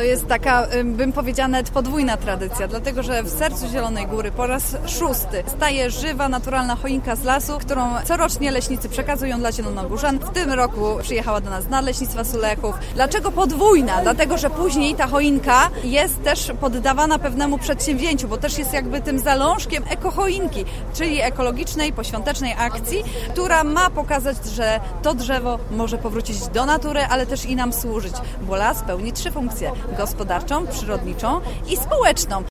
To jest taka, bym powiedziała, nawet podwójna tradycja, dlatego że w sercu Zielonej Góry po raz szósty staje żywa, naturalna choinka z lasu, którą corocznie leśnicy przekazują dla zielonogórzan. W tym roku przyjechała do nas z Nadleśnictwa Sulechów. Dlaczego podwójna? Dlatego, że później ta choinka jest też poddawana pewnemu przedsięwzięciu, bo też jest jakby tym zalążkiem ekochoinki, czyli ekologicznej, poświątecznej akcji, która ma pokazać, że to drzewo może powrócić do natury, ale też i nam służyć, bo las pełni trzy funkcje: gospodarczą, przyrodniczą i społeczną.